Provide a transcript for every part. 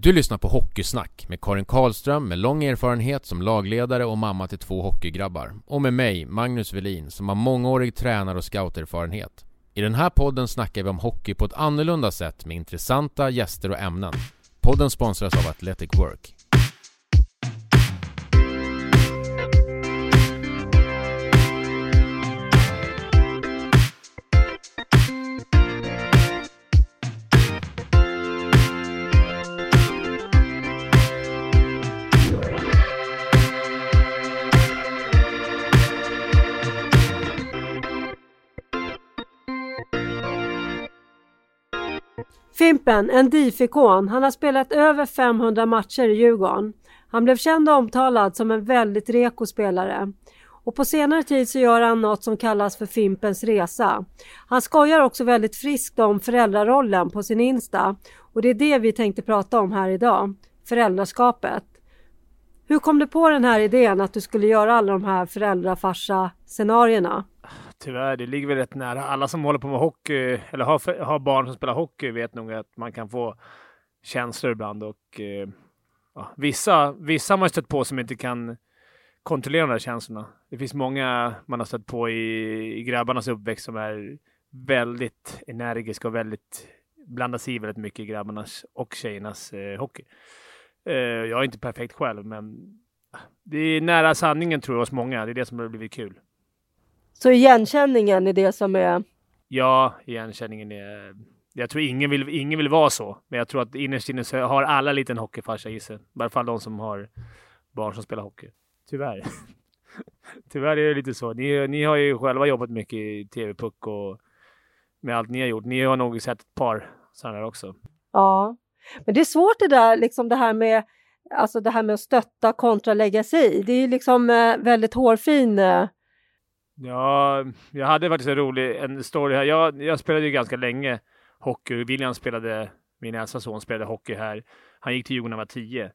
Du lyssnar på Hockeysnack med Karin Karlström med lång erfarenhet som lagledare och mamma till två hockeygrabbar. Och med mig, Magnus Velin, som har mångårig tränar och scouterfarenhet. I den här podden snackar vi om hockey på ett annorlunda sätt med intressanta gäster och ämnen. Podden sponsras av Athletic Work. Fimpen, en DIF-ikon, han har spelat över 500 matcher i Djurgården. Han blev känd och omtalad som en väldigt reko spelare. Och på senare tid så gör han något som kallas för Fimpens Resa. Han skojar också väldigt friskt om föräldrarollen på sin Insta. Och det är det vi tänkte prata om här idag. Föräldraskapet. Hur kom du på den här idén att du skulle göra alla de här föräldrafarsa-scenarierna? Tyvärr, det ligger väl rätt nära. Alla som håller på med hockey eller har, har barn som spelar hockey vet nog att man kan få känslor ibland och eh, ja, vissa, vissa har man stött på som inte kan kontrollera de där känslorna. Det finns många man har stött på i, i grabbarnas uppväxt som är väldigt energiska och väldigt blandar sig i väldigt mycket i grabbarnas och tjejernas eh, hockey. Eh, jag är inte perfekt själv, men det är nära sanningen tror jag hos många. Det är det som har blivit kul. Så igenkänningen är det som är... Ja, igenkänningen är... Jag tror ingen vill, ingen vill vara så, men jag tror att innerst inne så har alla en liten hockeyfarsa i sig. I varje fall de som har barn som spelar hockey. Tyvärr. Tyvärr är det lite så. Ni, ni har ju själva jobbat mycket i TV-puck och med allt ni har gjort. Ni har nog sett ett par sådana också. Ja, men det är svårt det där, liksom det här med Alltså det här med att stötta kontra lägga sig i. Det är liksom eh, väldigt hårfin eh, Ja, jag hade faktiskt en rolig en story här. Jag, jag spelade ju ganska länge hockey. William spelade, min äldsta son spelade hockey här. Han gick till Djurgården när han var tio.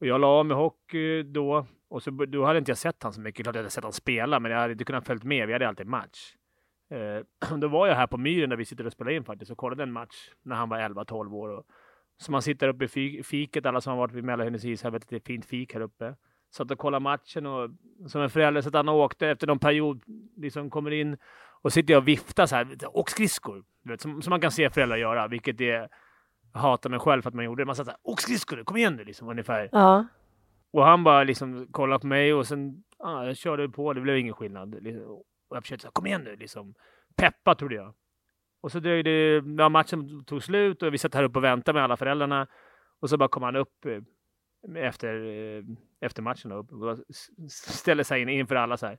Och jag la av med hockey då. Och så, då hade inte jag sett han så mycket. Klart jag hade sett han spela, men jag hade inte kunnat följa med. Vi hade alltid match. Eh, då var jag här på Myren där vi sitter och spelar in faktiskt och kollade en match när han var 11-12 år. Och, så man sitter uppe i fiket, alla som har varit vid Mälarhöjdens ishelvete, det är ett fint fik här uppe satt och kollade matchen och som en förälder satt han och åkte efter någon period, liksom kommer in och sitter jag och viftar så här, åk skridskor, vet, som, som man kan se föräldrar göra, vilket är jag hatar mig själv för att man gjorde det. Man satt så här, åk skridskor, kom igen nu liksom ungefär. Ja. Och han bara liksom kollade på mig och sen, ah, jag körde på, det blev ingen skillnad. Liksom. Och jag försökte säga, kom igen nu liksom. Peppa trodde jag. Och så dröjde ja, matchen tog slut och vi satt här uppe och väntade med alla föräldrarna. Och så bara kom han upp eh, efter, eh, efter matchen och ställer sig in inför alla så här.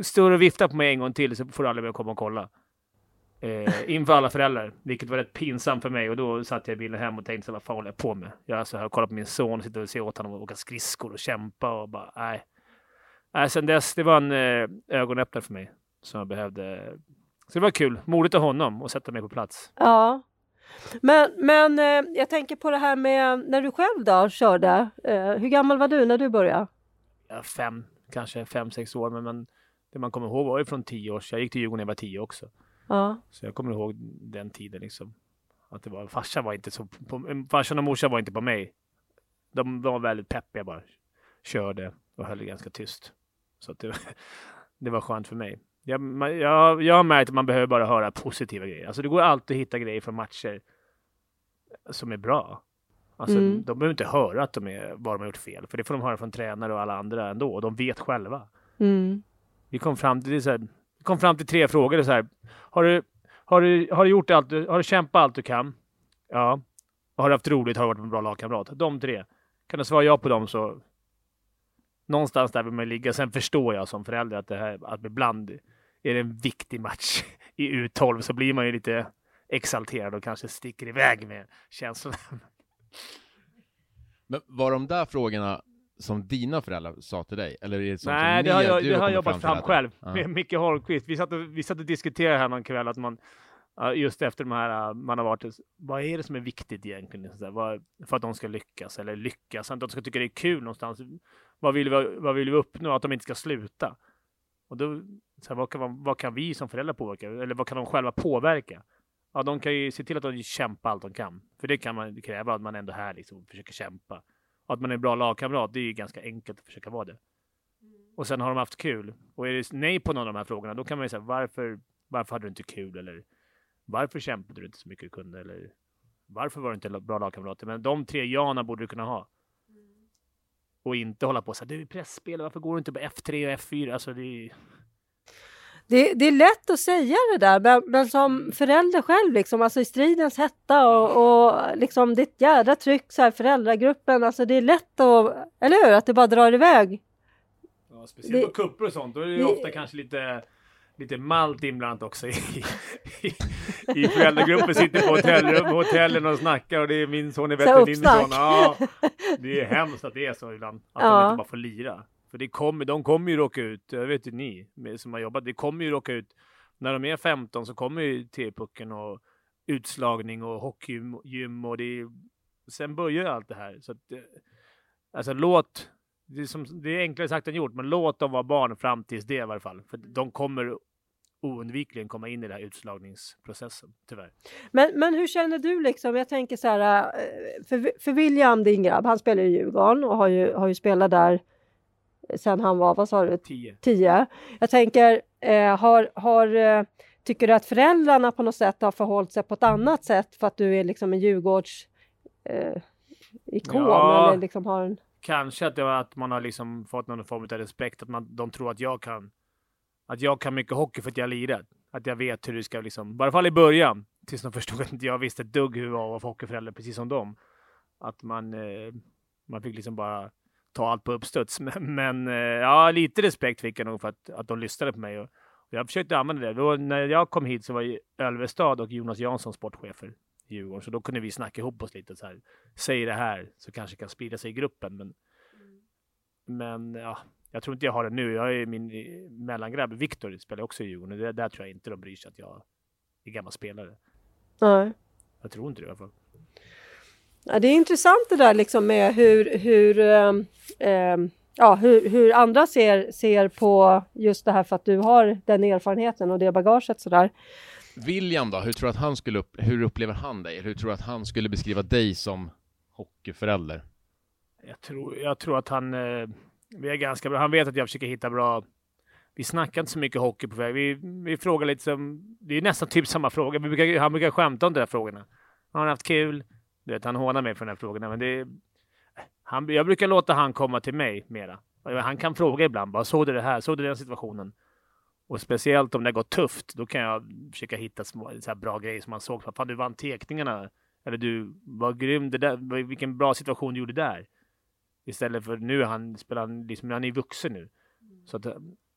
Står och viftar på mig en gång till så får du aldrig mer komma och kolla. Eh, inför alla föräldrar, vilket var rätt pinsamt för mig och då satt jag i bilen hem och tänkte så vad fan håller jag på med? Jag alltså, har kollat på min son och sitter och ser åt honom åka skridskor och kämpa och bara nej. Nej, sen dess, det var en eh, ögonöppnare för mig som jag behövde. Så det var kul, modigt av honom att sätta mig på plats. Ja, men, men eh, jag tänker på det här med när du själv då körde. Eh, hur gammal var du när du började? Ja, fem, kanske fem, sex år. Men, men det man kommer ihåg var ju från tio år. Jag gick till Djurgården när jag var tio också. Ja. Så jag kommer ihåg den tiden liksom. Att det var, farsan var inte så, på, farsan och morsan var inte på mig. De, de var väldigt peppiga bara. Körde och höll det ganska tyst. Så det, det var skönt för mig. Jag, jag, jag har märkt att man behöver bara höra positiva grejer. Alltså det går alltid att hitta grejer från matcher som är bra. Alltså, mm. De behöver inte höra att de är, vad de har gjort fel, för det får de höra från tränare och alla andra ändå. Och de vet själva. Mm. Vi kom fram till, så här, kom fram till tre frågor. Så här, har, du, har, du, har du gjort allt du, har du kämpat allt du kan? Ja. Har du haft roligt? Har du varit en bra lagkamrat? De tre. Kan du svara ja på dem så någonstans där vill man ligga. Sen förstår jag som förälder att det här, att ibland är det en viktig match i U12 så blir man ju lite exalterad och kanske sticker iväg med känslorna. Men var de där frågorna som dina föräldrar sa till dig? Eller är det som Nej, som det har jag, det har jag jobbat fram, fram själv med Micke Holmqvist. Vi satt, och, vi satt och diskuterade här någon kväll att man just efter de här man har varit, vad är det som är viktigt egentligen? Så där, för att de ska lyckas eller lyckas, att de ska tycka det är kul någonstans. Vad vill vi, vad vill vi uppnå? Att de inte ska sluta. Och då, så vad, kan vad kan vi som föräldrar påverka? Eller vad kan de själva påverka? Ja, de kan ju se till att de kämpar allt de kan. För det kan man kräva, att man ändå är här liksom försöker kämpa. Och att man är en bra lagkamrat, det är ju ganska enkelt att försöka vara det. Och sen har de haft kul. Och är det nej på någon av de här frågorna, då kan man ju säga varför, varför hade du inte kul? Eller varför kämpade du inte så mycket du kunde? Eller varför var du inte bra lagkamrater? Men de tre jana borde du kunna ha. Och inte hålla på och säga du är pressspelare, varför går du inte på F3 och F4? Alltså det är... Det, det, är lätt att säga det där, men, men, som förälder själv, liksom, alltså i stridens hetta och, och liksom ditt jädra tryck, så här, föräldragruppen, alltså det är lätt att, eller hur, att det bara drar iväg. Ja, speciellt det, på kupper och sånt, då är det, det ofta kanske lite lite malt inblandat också i, i, i föräldragruppen. Sitter på hotellrum, hotellen och snackar och det är min son är son. Ja, det är hemskt att det är så ibland. Att ja. de inte bara får lira. För det kommer, de kommer ju råka ut, jag vet ju ni som har jobbat, det kommer ju råka ut när de är 15 så kommer ju T-pucken och utslagning och hockeygym och det är, sen börjar allt det här. Så att, eh, alltså låt, det är, som, det är enklare sagt än gjort, men låt dem vara barn fram tills det i varje fall. För de kommer oundvikligen komma in i den här utslagningsprocessen, tyvärr. Men, men hur känner du liksom? Jag tänker så här, eh, för, för William, din grabb, han spelar i Djurgården och har ju, har ju spelat där sen han var, vad sa du? Tio. Tio. Jag tänker, eh, har, har, eh, tycker du att föräldrarna på något sätt har förhållit sig på ett annat sätt för att du är liksom en Djurgårds eh, ikon? Ja, eller liksom har en... Kanske att, det var att man har liksom fått någon form av respekt, att man, de tror att jag kan att jag kan mycket hockey för att jag lirat. Att jag vet hur det ska liksom, i varje fall i början, tills de förstod att inte jag visste ett dugg hur det var att vara hockeyförälder, precis som dem. Att man, eh, man fick liksom bara ta allt på uppstuds. Men, men eh, ja, lite respekt fick jag nog för att, att de lyssnade på mig. Och, och jag försökte använda det. Då, när jag kom hit så var ju Ölvestad och Jonas Jansson sportchefer Djurgården, så då kunde vi snacka ihop oss lite så här. Säg det här så kanske kan sprida sig i gruppen. Men, mm. men ja, jag tror inte jag har det nu. Jag är min mellangrabb Viktor spelar också i Djurgården. Det, där tror jag inte de bryr sig att jag är gammal spelare. Nej. Jag tror inte det i alla fall. Ja, det är intressant det där liksom med hur, hur, eh, ja, hur, hur andra ser, ser på just det här för att du har den erfarenheten och det bagaget sådär. William då, hur tror du att han skulle upp, hur upplever han dig? Hur tror du att han skulle beskriva dig som hockeyförälder? Jag tror, jag tror att han, eh, vi är ganska bra. Han vet att jag försöker hitta bra vi snackar inte så mycket hockey på väg. Vi, vi frågar lite som, det är nästan typ samma fråga. Vi brukar, han brukar skämta om de där frågorna. Har han haft kul? Du vet, han hånar mig för de där frågorna, men det han, jag brukar låta han komma till mig mera. Han kan fråga ibland bara, såg du det här? Såg du den situationen? Och speciellt om det går tufft, då kan jag försöka hitta små, så bra grejer som man såg. Fan, du vann teckningarna. Eller du var grym, det där, vilken bra situation du gjorde där. Istället för nu, han spelar, liksom, han är vuxen nu. Så att,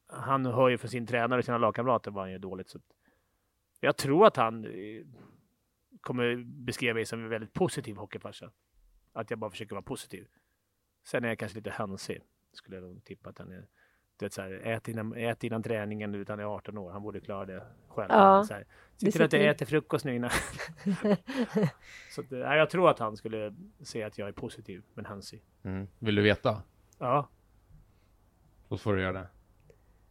han hör ju från sin tränare och sina lagkamrater vad han gör dåligt. Så jag tror att han eh, kommer beskriva mig som en väldigt positiv hockeyfarsa. Att jag bara försöker vara positiv. Sen är jag kanske lite hönsig. Skulle jag tippa att han är. Du vet, så här, ät, innan, ät innan träningen utan är 18 år. Han borde klara det själv. Ja, så här, Se till att jag äter frukost nu innan. så att, ja, jag tror att han skulle säga att jag är positiv men hönsig. Mm. Vill du veta? Ja. Då får du göra det.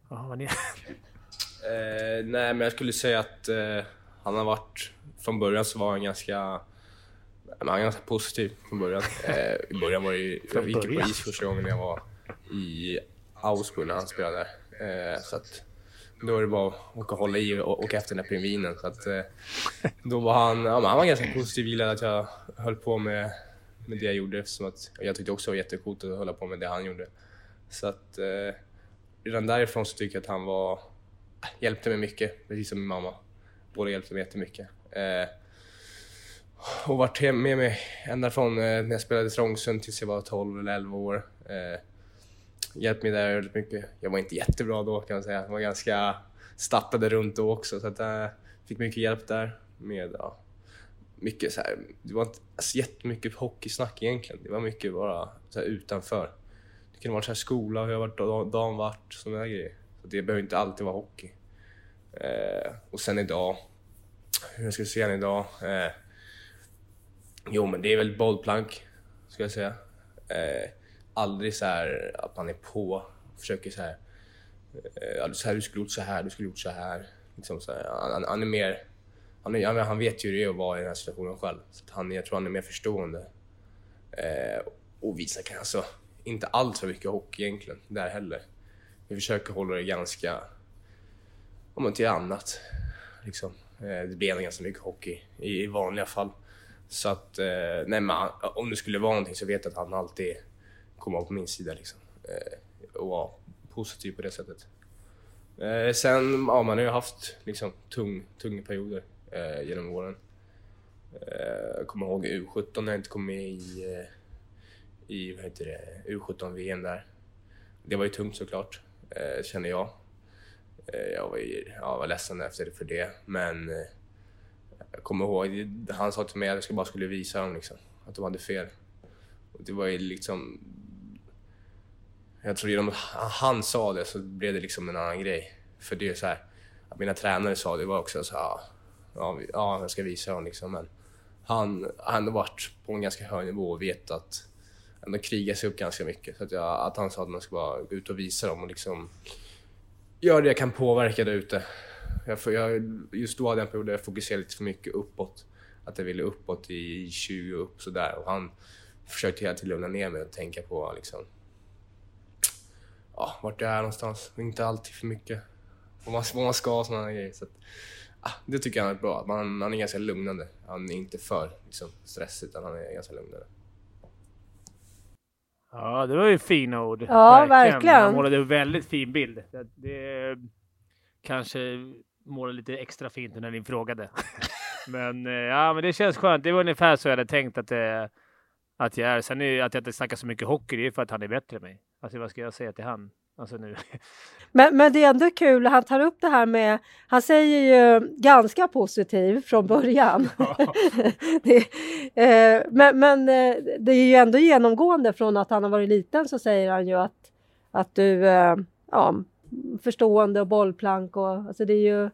Ja, vad ni... eh, nej, men jag skulle säga att eh, han har varit... Från början så var han ganska... Han var ganska positiv från början. Eh, I början var det ju... Jag gick på is första gången jag var i Augsburg när han spelade där. Eh, så att då är det bara att åka och hålla i och åka efter den där pingvinen. Så att, eh, då var han, ja, han var ganska positiv, gillade att jag höll på med, med det jag gjorde. Att, jag tyckte också det var jättecoolt att hålla på med det han gjorde. Så att eh, redan därifrån så tycker jag att han var, eh, hjälpte mig mycket, precis som min mamma. Båda hjälpte mig jättemycket. Eh, och varit med mig ända från eh, när jag spelade i Trångsund tills jag var 12 eller 11 år. Eh, hjälpt mig där väldigt mycket. Jag var inte jättebra då kan man säga. Jag var ganska stappade runt då också så att jag fick mycket hjälp där med ja, mycket så här, det var inte alltså, jättemycket hockeysnack egentligen. Det var mycket bara så här, utanför. Det kunde vara så här skola, hur jag varit dagen vart, sådana där grejer. Så det behöver inte alltid vara hockey. Eh, och sen idag, hur jag ska se han idag? Eh, jo men det är väl bollplank, ska jag säga. Eh, aldrig så här att man är på och försöker så här, eh, ja, så här du skulle gjort så här, du skulle gjort så här. Liksom så här han, han, är mer, han, är, han vet ju hur det är att vara i den här situationen själv. Så han, jag tror han är mer förstående. Eh, och visar kanske alltså, inte allt för mycket hockey egentligen, där heller. Vi försöker hålla det ganska, om man till annat. Liksom. Eh, det blir ändå ganska mycket hockey i, i vanliga fall. Så att, eh, nej men om det skulle vara någonting så vet jag att han alltid komma på min sida liksom. Eh, och vara positiv på det sättet. Eh, sen, ja man har ju haft liksom tung, tunga perioder eh, genom åren. Eh, jag kommer ihåg U17 när jag inte kom med i, eh, i vad heter det, U17-VM där. Det var ju tungt såklart, eh, känner jag. Eh, jag var, ju, jag var ledsen efter för det, men eh, jag kommer ihåg, han sa till mig att jag bara skulle visa dem liksom, att de hade fel. Och det var ju liksom... Jag tror genom att han sa det så blev det liksom en annan grej. För det är så här, att mina tränare sa det var också så här, ja, ja jag ska visa dem liksom. Men han har ändå varit på en ganska hög nivå och vet att ändå krigar sig upp ganska mycket. Så att, jag, att han sa att man ska bara gå ut och visa dem och liksom göra det jag kan påverka där ute. Jag, jag, just då hade jag en period där jag fokuserade lite för mycket uppåt. Att jag ville uppåt i 20 och upp sådär. Och han försökte hela tiden lugna ner mig och tänka på liksom... Ja, vart jag är någonstans. Inte alltid för mycket. Vad man, vad man ska och sådana grejer. Så att, ah, det tycker jag är bra. Man, han är ganska lugnande. Han är inte för liksom, stressig, utan han är ganska lugnande. Ja, det var ju fina ord. Ja, verkligen. verkligen. Han målade en väldigt fin bild. Det, det kanske målade lite extra fint när ni frågade. men eh, ja, men det känns skönt. Det var ungefär så jag hade tänkt att, det, att jag är. Sen är att jag inte snackar så mycket hockey, det är för att han är bättre än mig. Alltså vad ska jag säga till han? Alltså nu. Men, men det är ändå kul, han tar upp det här med, han säger ju ganska positiv från början. det, eh, men men eh, det är ju ändå genomgående från att han har varit liten så säger han ju att, att du, eh, ja, förstående och bollplank och alltså det är ju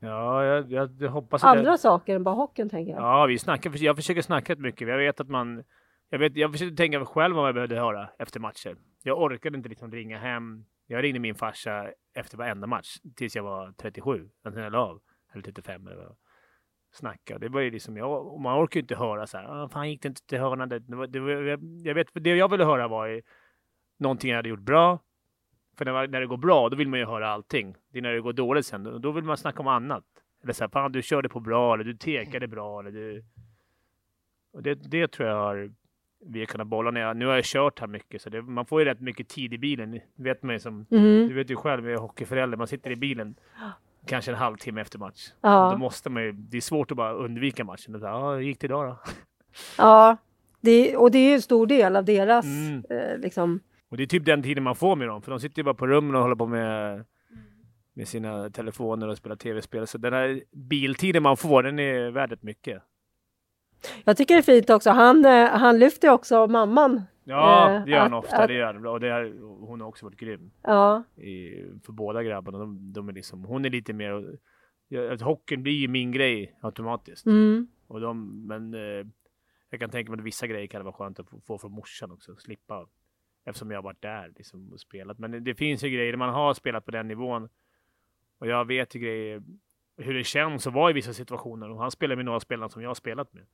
Ja, jag, jag, jag hoppas Andra det... saker än bara hockeyn tänker jag. Ja, vi snackar, jag försöker snacka rätt mycket. Jag vet att man jag, vet, jag försökte tänka själv vad jag behövde höra efter matcher. Jag orkade inte liksom ringa hem. Jag ringde min farsa efter varenda match tills jag var 37, Sen alltså jag la av. Eller 35 eller vad. Snacka. Det var ju liksom, jag, man orkar ju inte höra så här, ah, fan gick det inte till hörnan? Det, det, det, jag vet, det jag ville höra var ju någonting jag hade gjort bra. För när, när det går bra, då vill man ju höra allting. Det är när det går dåligt sen, då vill man snacka om annat. Eller så här, fan du körde på bra, eller du tekade bra, eller du... Och det, det tror jag har vi har kunnat bolla ner. Nu har jag kört här mycket, så det, man får ju rätt mycket tid i bilen. vet man ju som, mm. Du vet ju själv, jag är hockeyförälder, man sitter i bilen kanske en halvtimme efter match. Ja. Då måste man ju, det är svårt att bara undvika matchen. Ja, hur gick det idag då? Ja, det, och det är ju en stor del av deras mm. eh, liksom. Och det är typ den tiden man får med dem, för de sitter ju bara på rummen och håller på med med sina telefoner och spelar tv-spel. Så den här biltiden man får, den är värd mycket. Jag tycker det är fint också. Han, eh, han lyfter också mamman. Ja, eh, det gör han ofta. Att, det gör han. Och det är, hon har också varit grym. Ja. I, för båda grabbarna. De, de är liksom, hon är lite mer... Ja, hockeyn blir ju min grej automatiskt. Mm. Och de, men eh, jag kan tänka mig att vissa grejer kan det vara skönt att få från morsan också. Slippa. Eftersom jag har varit där liksom, och spelat. Men det finns ju grejer man har spelat på den nivån. Och jag vet ju grejer hur det känns att vara i vissa situationer. Och han spelar med några spelare som jag har spelat med.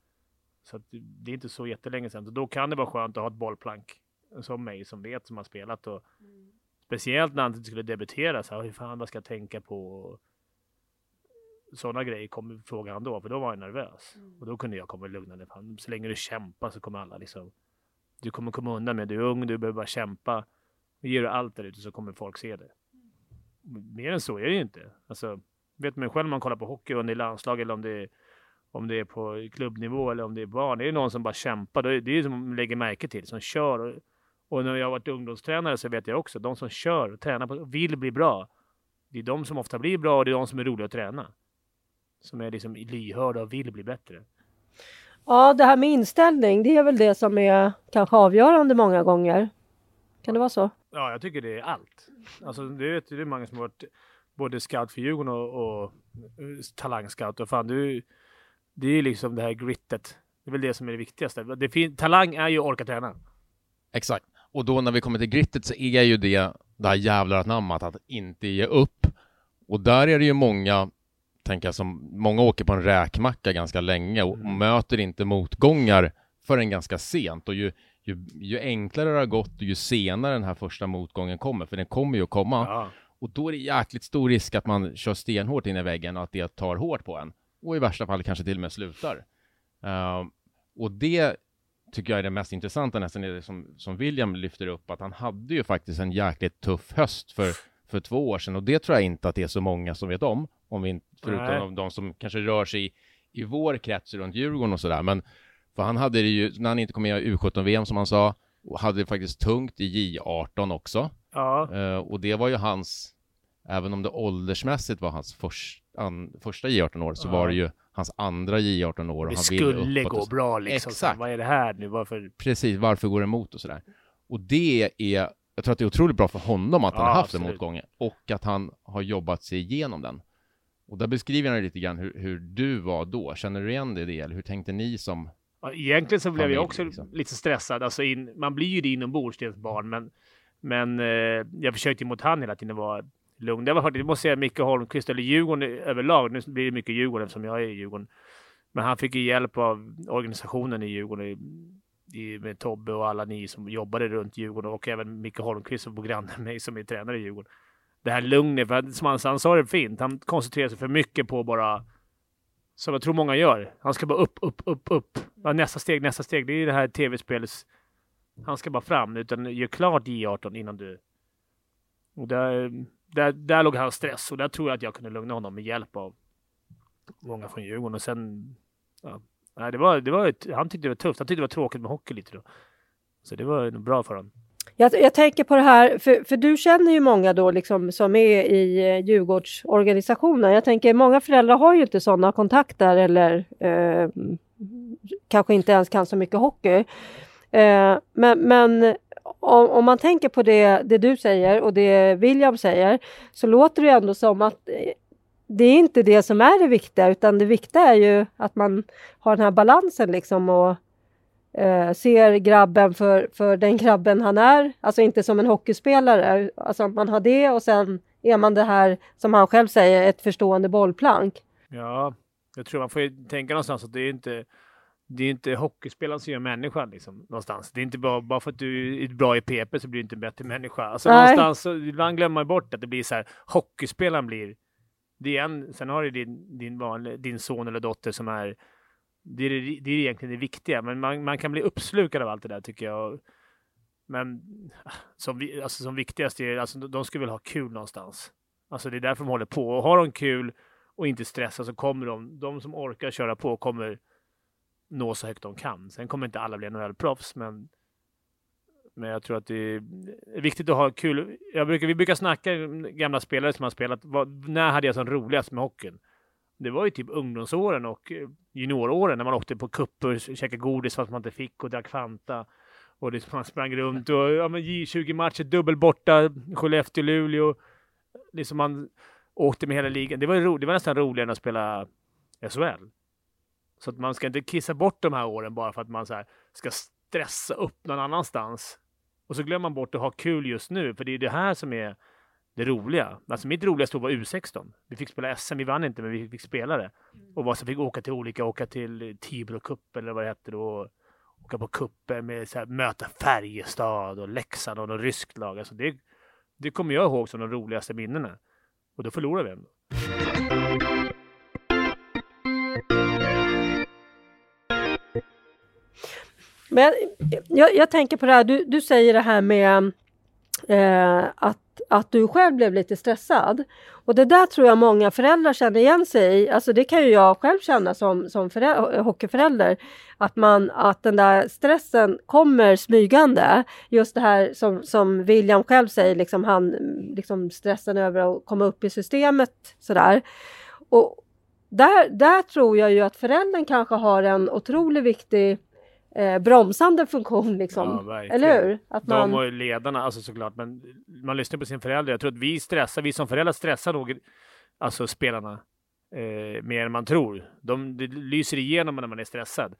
Så det är inte så jättelänge sedan. Så då kan det vara skönt att ha ett bollplank som mig som vet, som har spelat. Och mm. Speciellt när han skulle debutera. Så här, hur fan, vad ska jag tänka på? Sådana grejer kom frågan han då, för då var jag nervös. Mm. Och då kunde jag komma lugnande. Fan, så länge du kämpar så kommer alla liksom... Du kommer komma undan med Du är ung, du behöver bara kämpa. Ger du allt där ute så kommer folk se det. Mm. Mer än så är det ju inte. Alltså, vet man själv om man kollar på hockey, om det är landslag eller om det är om det är på klubbnivå eller om det är barn. Det är någon som bara kämpar. Det är det som man lägger märke till, som kör. Och, och när jag har varit ungdomstränare så vet jag också, de som kör och tränar på, vill bli bra. Det är de som ofta blir bra och det är de som är roliga att träna. Som är liksom lyhörda och vill bli bättre. Ja, det här med inställning, det är väl det som är kanske avgörande många gånger. Kan det vara så? Ja, jag tycker det är allt. Alltså, det, det är många som har varit både scout för Djurgården och, och talangscout. Och fan, du, det är liksom det här grittet. Det är väl det som är det viktigaste. Det talang är ju att orka träna. Exakt. Och då när vi kommer till grittet så är ju det det här jävlar anammat att inte ge upp. Och där är det ju många tänka som många åker på en räkmacka ganska länge och, mm. möter inte motgångar förrän ganska sent och ju, ju, ju, enklare det har gått och ju senare den här första motgången kommer, för den kommer ju att komma. Ja. Och då är det jäkligt stor risk att man kör stenhårt in i väggen och att det tar hårt på en. Och i värsta fall kanske till och med slutar. Uh, och det tycker jag är det mest intressanta nästan, är det som, som William lyfter upp, att han hade ju faktiskt en jäkligt tuff höst för, för två år sedan och det tror jag inte att det är så många som vet om, om vi, förutom de som kanske rör sig i, i vår krets runt Djurgården och sådär. Men för han hade det ju, när han inte kom med i U17-VM som han sa, och hade det faktiskt tungt i J18 också. Ja. Uh, och det var ju hans, även om det åldersmässigt var hans först, an, första J18-år, så ja. var det ju hans andra J18-år. Det han skulle gå bra liksom. Exakt. vad är det här nu? Varför? Precis, varför går det emot och sådär. Och det är, jag tror att det är otroligt bra för honom att han har haft absolut. den motgången och att han har jobbat sig igenom den. Och där beskriver han lite grann hur, hur du var då. Känner du igen i det? Eller hur tänkte ni som Egentligen så blev jag också liksom. lite stressad. Alltså in, man blir ju det inombords, det barn, men, men eh, jag försökte mot han hela tiden vara lugn. Det var faktiskt, det måste säga, Micke Holmqvist, eller Djurgården överlag. Nu blir det mycket Djurgården eftersom jag är i Djurgården. Men han fick ju hjälp av organisationen i Djurgården, i, i, med Tobbe och alla ni som jobbade runt Djurgården och även Micke Holmqvist som bor granne med mig som är tränare i Djurgården. Det här lugnet, för som han, han sa det fint, han koncentrerar sig för mycket på bara som jag tror många gör. Han ska bara upp, upp, upp, upp. nästa steg, nästa steg. Det är det här tv-spelets... Han ska bara fram, utan gör klart J18 innan du... Och där, där, där låg hans stress och där tror jag att jag kunde lugna honom med hjälp av många från Djurgården. Och sen... Ja, nej, det var, det var ett, han tyckte det var tufft. Han tyckte det var tråkigt med hockey lite då. Så det var bra för honom. Jag, jag, tänker på det här, för, för du känner ju många då liksom som är i eh, Djurgårdsorganisationen. Jag tänker många föräldrar har ju inte sådana kontakter eller eh, kanske inte ens kan så mycket hockey. Eh, men, men om, om, man tänker på det, det du säger och det William säger så låter det ändå som att eh, det är inte det som är det viktiga utan det viktiga är ju att man har den här balansen liksom och eh, ser grabben för, för den grabben han är. Alltså inte som en hockeyspelare. Alltså att man har det och sen är man det här, som han själv säger, ett förstående bollplank. Ja, jag tror man får tänka någonstans att det är inte det är inte hockeyspelaren som gör människan liksom, någonstans. Det är inte bara, bara för att du är bra i PP så blir du inte en bättre människa. Alltså Nej. någonstans, så, ibland glömmer man bort att det blir så här, hockeyspelaren blir, det är en, sen har du din, din, vanlig, din son eller dotter som är det är, det är egentligen det viktiga, men man, man kan bli uppslukad av allt det där tycker jag. Men som, alltså, som viktigast är alltså, de ska väl ha kul någonstans. Alltså det är därför de håller på. Och har de kul och inte stressar så kommer de, de som orkar köra på kommer nå så högt de kan. Sen kommer inte alla bli NHL-proffs, men, men jag tror att det är viktigt att ha kul. Jag brukar, vi brukar snacka gamla spelare som har spelat. Vad, när hade jag som roligast med hockeyn? det var ju typ ungdomsåren och eh, junioråren när man åkte på kupper, käkade godis fast man inte fick och drack Fanta. Och liksom man sprang runt och ja, men J20 matcher, dubbel borta, Skellefteå, Luleå. Liksom man åkte med hela ligan. Det var, ro, det var nästan roligare än att spela SHL. Så att man ska inte kissa bort de här åren bara för att man så ska stressa upp någon annanstans. Och så glömmer man bort att ha kul just nu, för det är det här som är det roliga. Alltså mitt roligaste år var U16. Vi fick spela SM, vi vann inte men vi fick spela det. Mm. Och så fick åka till olika, åka till Tibro Cup eller vad det hette då. Åka på kupper med så här, möta Färjestad och Leksand och något ryskt lag. Alltså det, det kommer jag ihåg som de roligaste minnena. Och då förlorade vi ändå. Men jag, jag, tänker på det här, du, du säger det här med eh, att att du själv blev lite stressad. Och det där tror jag många föräldrar känner igen sig i. Alltså det kan ju jag själv känna som, som hockeyförälder. Att, man, att den där stressen kommer smygande. Just det här som, som William själv säger, liksom han, liksom stressen över att komma upp i systemet. Sådär. Och där, där tror jag ju att föräldern kanske har en otroligt viktig eh, bromsande funktion. Liksom. Ja, Eller hur? Att man... De och ledarna, alltså såklart. Men man lyssnar på sin förälder. Jag tror att vi stressar, vi som föräldrar stressar nog alltså spelarna eh, mer än man tror. De, det lyser igenom när man är stressad.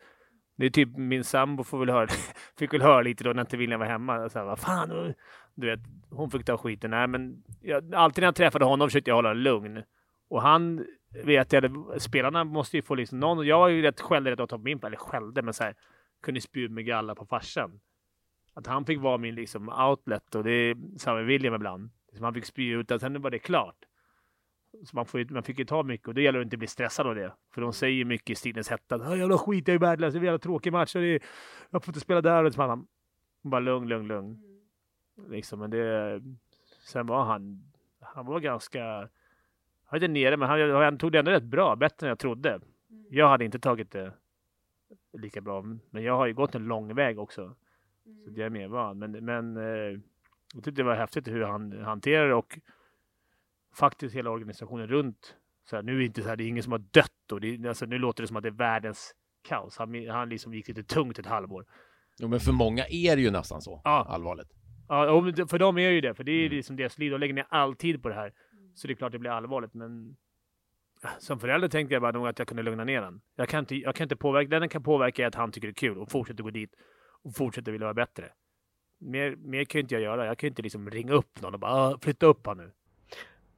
Det är typ min sambo får väl höra, fick väl höra lite då när inte William var hemma. Så här, vad fan, du vet, hon fick ta skiten. Nej, men jag, alltid när jag träffade honom försökte jag hålla lugn. Och han vet jag, spelarna måste ju få liksom någon, jag var ju rätt skällde rätt åt min eller skällde, men så här, kunde spy med galla på farsan. Att han fick vara min liksom outlet och det är samma med William ibland. Liksom han fick spy ut, och sen var det klart. Så man, får, man fick ju ta mycket och det gäller att inte bli stressad av det. För de säger mycket i stilens hetta. Jävla skit, jag är värdelös, det är en jävla tråkig match. Och är, jag får inte spela där. Och så man, bara lugn, lugn, lugn. Liksom, men det, sen var han, han var ganska, han var inte nere, men han, han tog det ändå rätt bra, bättre än jag trodde. Jag hade inte tagit det lika bra, men jag har ju gått en lång väg också. Så det är mer van. Men, men eh, jag tyckte det var häftigt hur han hanterar det och faktiskt hela organisationen runt. Så här, nu är det inte så här, det är ingen som har dött och det, alltså, nu låter det som att det är världens kaos. Han, han liksom gick lite tungt ett halvår. Jo, men för många är det ju nästan så Ja. allvarligt. Ja, för dem är ju det, för det är Mm. liksom deras liv. De lägger ner all tid på det här. Så det är klart det blir allvarligt, men som förälder tänkte jag bara nog att jag kunde lugna ner den. Jag kan inte, jag kan inte påverka, det jag kan påverka är att han tycker det är kul och fortsätter gå dit och fortsätter vilja vara bättre. Mer, mer kan ju inte jag göra. Jag kan ju inte liksom ringa upp någon och bara "Ah, flytta upp han nu.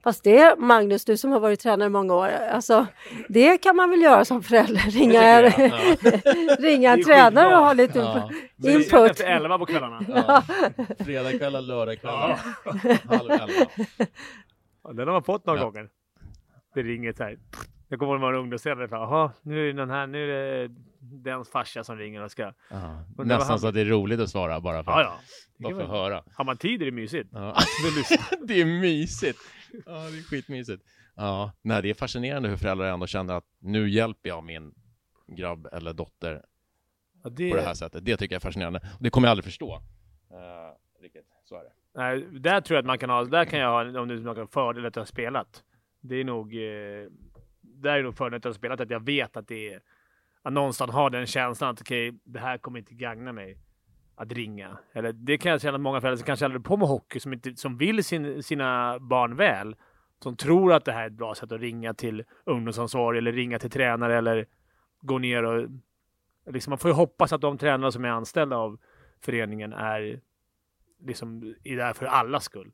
Fast det, Magnus, du som har varit tränare i många år, alltså, det kan man väl göra som förälder? Ringa, Det ringa en tränare och ha lite Ja. input. Efter elva på kvällarna. Ja. Fredagskvällar, lördagskvällar, halv elva. Ja, Den har man fått några Ja. gånger. Det ringer så här. Jag kommer ihåg när man var ungdomsledare. för, Jaha, nu är det den här, nu är det dens farsa som ringer och ska... Det var Nästan han- så att det är roligt att svara bara för att ja. Bara få vara- höra. Har man tid är det mysigt. Ja. Det är mysigt. Ja, det är skitmysigt. Ja, nej, det är fascinerande hur föräldrar ändå känner att nu hjälper jag min grabb eller dotter Ja, det, på det här sättet. Det tycker jag är fascinerande. Och det kommer jag aldrig förstå. Uh, riktigt, så är det. Nej, där tror jag att man kan ha, där kan jag ha, om är någon fördel att jag har spelat. Det är nog, eh, där är nog fördelen att jag har spelat, att jag vet att det är, att någonstans ha den känslan att okej, det här kommer inte gagna mig att ringa. Eller det kan jag känna att många föräldrar som kanske aldrig på med hockey, som, inte, som vill sin, sina barn väl, som tror att det här är ett bra sätt att ringa till ungdomsansvarig eller ringa till tränare eller gå ner och liksom, man får ju hoppas att de tränare som är anställda av föreningen är liksom är där för allas skull.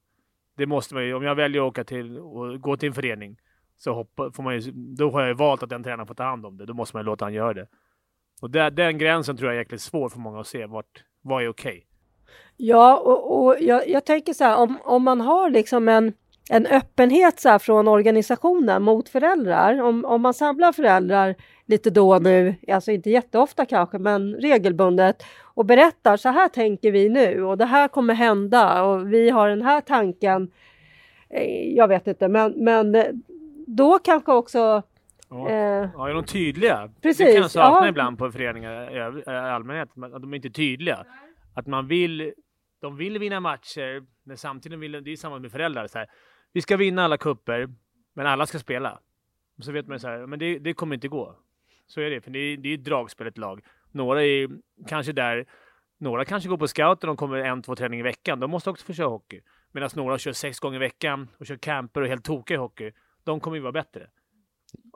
Det måste man ju, om jag väljer att åka till och gå till en förening så hoppa, får man ju, då har jag ju valt att den tränaren får ta hand om det. Då måste man ju låta han göra det. Och där, den gränsen tror jag är jäkligt svår för många att se. Vart, vad är okej? Ja, och, och jag, jag tänker så här, om, om man har liksom en, en öppenhet så här från organisationen mot föräldrar, om, om man samlar föräldrar lite då och nu, alltså inte jätteofta kanske, men regelbundet och berättar så här tänker vi nu och det här kommer hända och vi har den här tanken. Eh, Jag vet inte, men, men eh, då kanske också Ja. eh, Ja, är de tydliga? Precis, Det kan jag sakna ja. ibland på föreningar i i allmänhet. Att de är inte tydliga. Att man vill, de vill vinna matcher, men samtidigt vill det är samma med föräldrar. Så här, vi ska vinna alla kupper, men alla ska spela. Och så vet man så här, men det, det kommer inte gå. Så är det, för det är, det är ett dragspel, ett lag. Några är kanske där, några kanske går på scout och de kommer en, två träningar i veckan. De måste också få köra hockey. Medan några kör sex gånger i veckan och kör camper och är helt tokiga i hockey. De kommer ju vara bättre.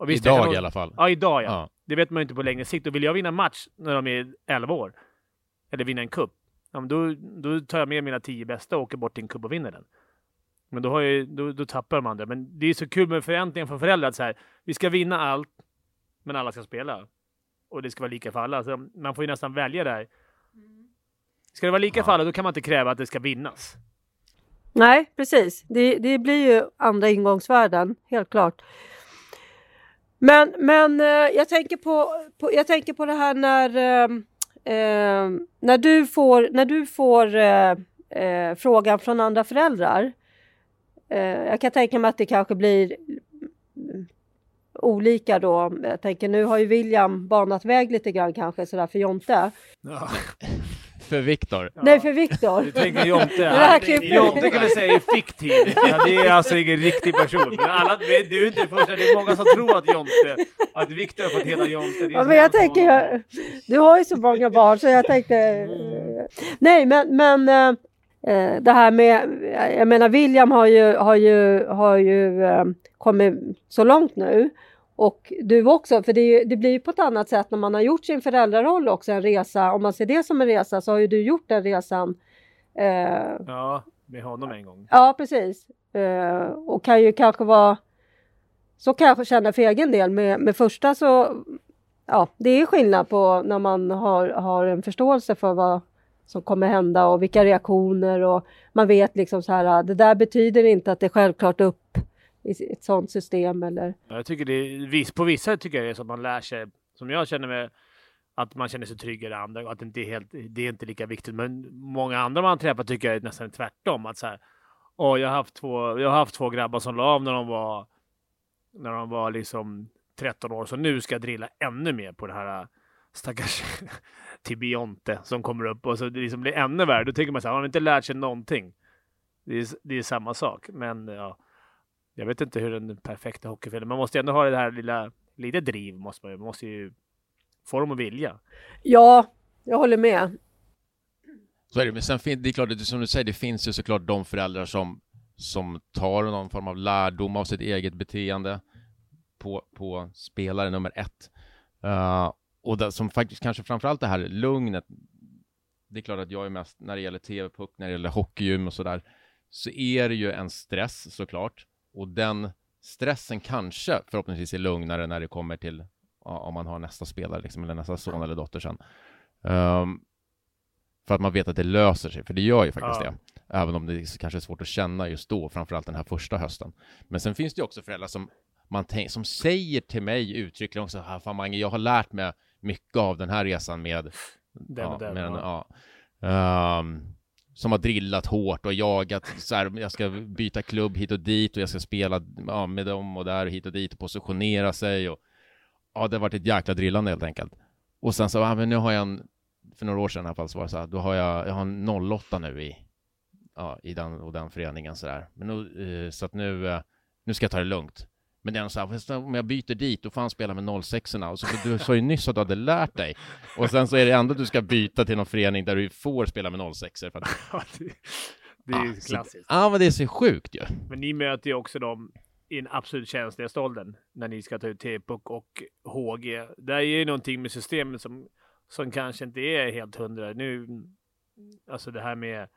Visst, Idag kan- i alla fall. Ja, idag ja. Ja. Det vet man ju inte på längre sikt. Och vill jag vinna match när de är 11 år, eller vinna en cup, ja, men då, då tar jag med mina 10 bästa och åker bort till en cup och vinner den. Men då, har jag, då, då tappar de andra. Men det är så kul med förväntningar från föräldrar att så här, vi ska vinna allt, men alla ska spela. Och det ska vara lika för alla. Så man får ju nästan välja där. Ska det vara lika Ja. för alla, då kan man inte kräva att det ska vinnas. Nej, precis. Det, det blir ju andra ingångsvärden, helt klart. Men, men eh, jag, tänker på, på, jag tänker på det här när, eh, eh, när du får, när du får eh, eh, frågan från andra föräldrar. Eh, jag kan tänka mig att det kanske blir mm, olika då. Jag tänker nu har ju William banat väg lite grann kanske sådär för Jonte. Ja. För Viktor. Nej, för Viktor. Du tänker Jonte. Här. Jonte kan vi säga är fiktiv. Ja, det är alltså ingen riktig person. Men alla, du är inte första. Det är många som tror att Jonte, att Viktor har fått heta Jonte. Ja, men jag tänker, jag, du har ju så många barn så jag tänkte... eh, nej, men, men eh, det här med... Jag menar, William har ju, har ju, har ju eh, kommit så långt nu. Och du också, för det, ju- det blir ju på ett annat sätt när man har gjort sin föräldraroll också, en resa. Om man ser det som en resa så har ju du gjort den resan. Eh, Ja, med honom en gång. Ja, precis. Eh, och kan ju kanske vara så kan jag känna för egen del. Med, med första så, ja, det är skillnad på när man har, har en förståelse för vad som kommer hända och vilka reaktioner och man vet liksom så här, det där betyder inte att det är självklart upp i ett sådant system eller. Jag tycker det är, på vissa tycker jag det är så att man lär sig, som jag känner mig, att man känner sig tryggare andra och att det inte är helt, det är inte lika viktigt. Men många andra man träffar tycker jag är nästan tvärtom. Att så här, åh, jag har haft två, jag har haft två grabbar som la av när de var, när de var liksom 13 år, så nu ska jag drilla ännu mer på det här stackars Tibionte som kommer upp och så det liksom blir ännu värre. Då tänker man så här, har inte lärt sig någonting? Det är, det är samma sak, men ja, jag vet inte hur den perfekta hockeyfilmen, man måste ändå ha det här lilla, lite driv måste man ju, man måste ju få dem att vilja. Ja, jag håller med. Så är det, men sen finns det är klart, det, som du säger, det finns ju såklart de föräldrar som, som tar någon form av lärdom av sitt eget beteende på, på spelare nummer ett. Uh, och det, som faktiskt kanske framförallt det här lugnet. Det är klart att jag är mest, när det gäller TV-puck, när det gäller hockeygym och sådär, så är det ju en stress såklart. Och den stressen kanske förhoppningsvis är lugnare när det kommer till ja, om man har nästa spelare, liksom, eller nästa son eller dotter sen. Um, för att man vet att det löser sig, för det gör ju faktiskt ja. det. Även om det kanske är svårt att känna just då, framförallt den här första hösten. Men sen finns det ju också föräldrar som, man som säger till mig uttryckligen också, fan Mange, jag har lärt mig mycket av den här resan med den ja, den, med den, ja. Um, som har drillat hårt och jagat så här, jag ska byta klubb hit och dit och jag ska spela ja, med dem och där och hit och dit och positionera sig och ja, det har varit ett jäkla drillande helt enkelt. Och sen så, ja, men nu har jag en, för några år sedan i alla fall så var det så här, då har jag, jag har en 08 nu i, ja, i den och den föreningen så där. Men nu, eh, så att nu, eh, nu ska jag ta det lugnt. Men så här, om jag byter dit, då får han spela med 06 och så, du sa ju nyss att du hade lärt dig. Och sen så är det ändå du ska byta till någon förening där du får spela med 06 för att... Ja, det, är ju klassiskt. Ja, men det är så sjukt ju. Men ni möter ju också dem i den absolut känsligaste åldern när ni ska ta ut T-puck och HG. Det är ju någonting med systemet som, som kanske inte är helt hundra. Nu, alltså det här med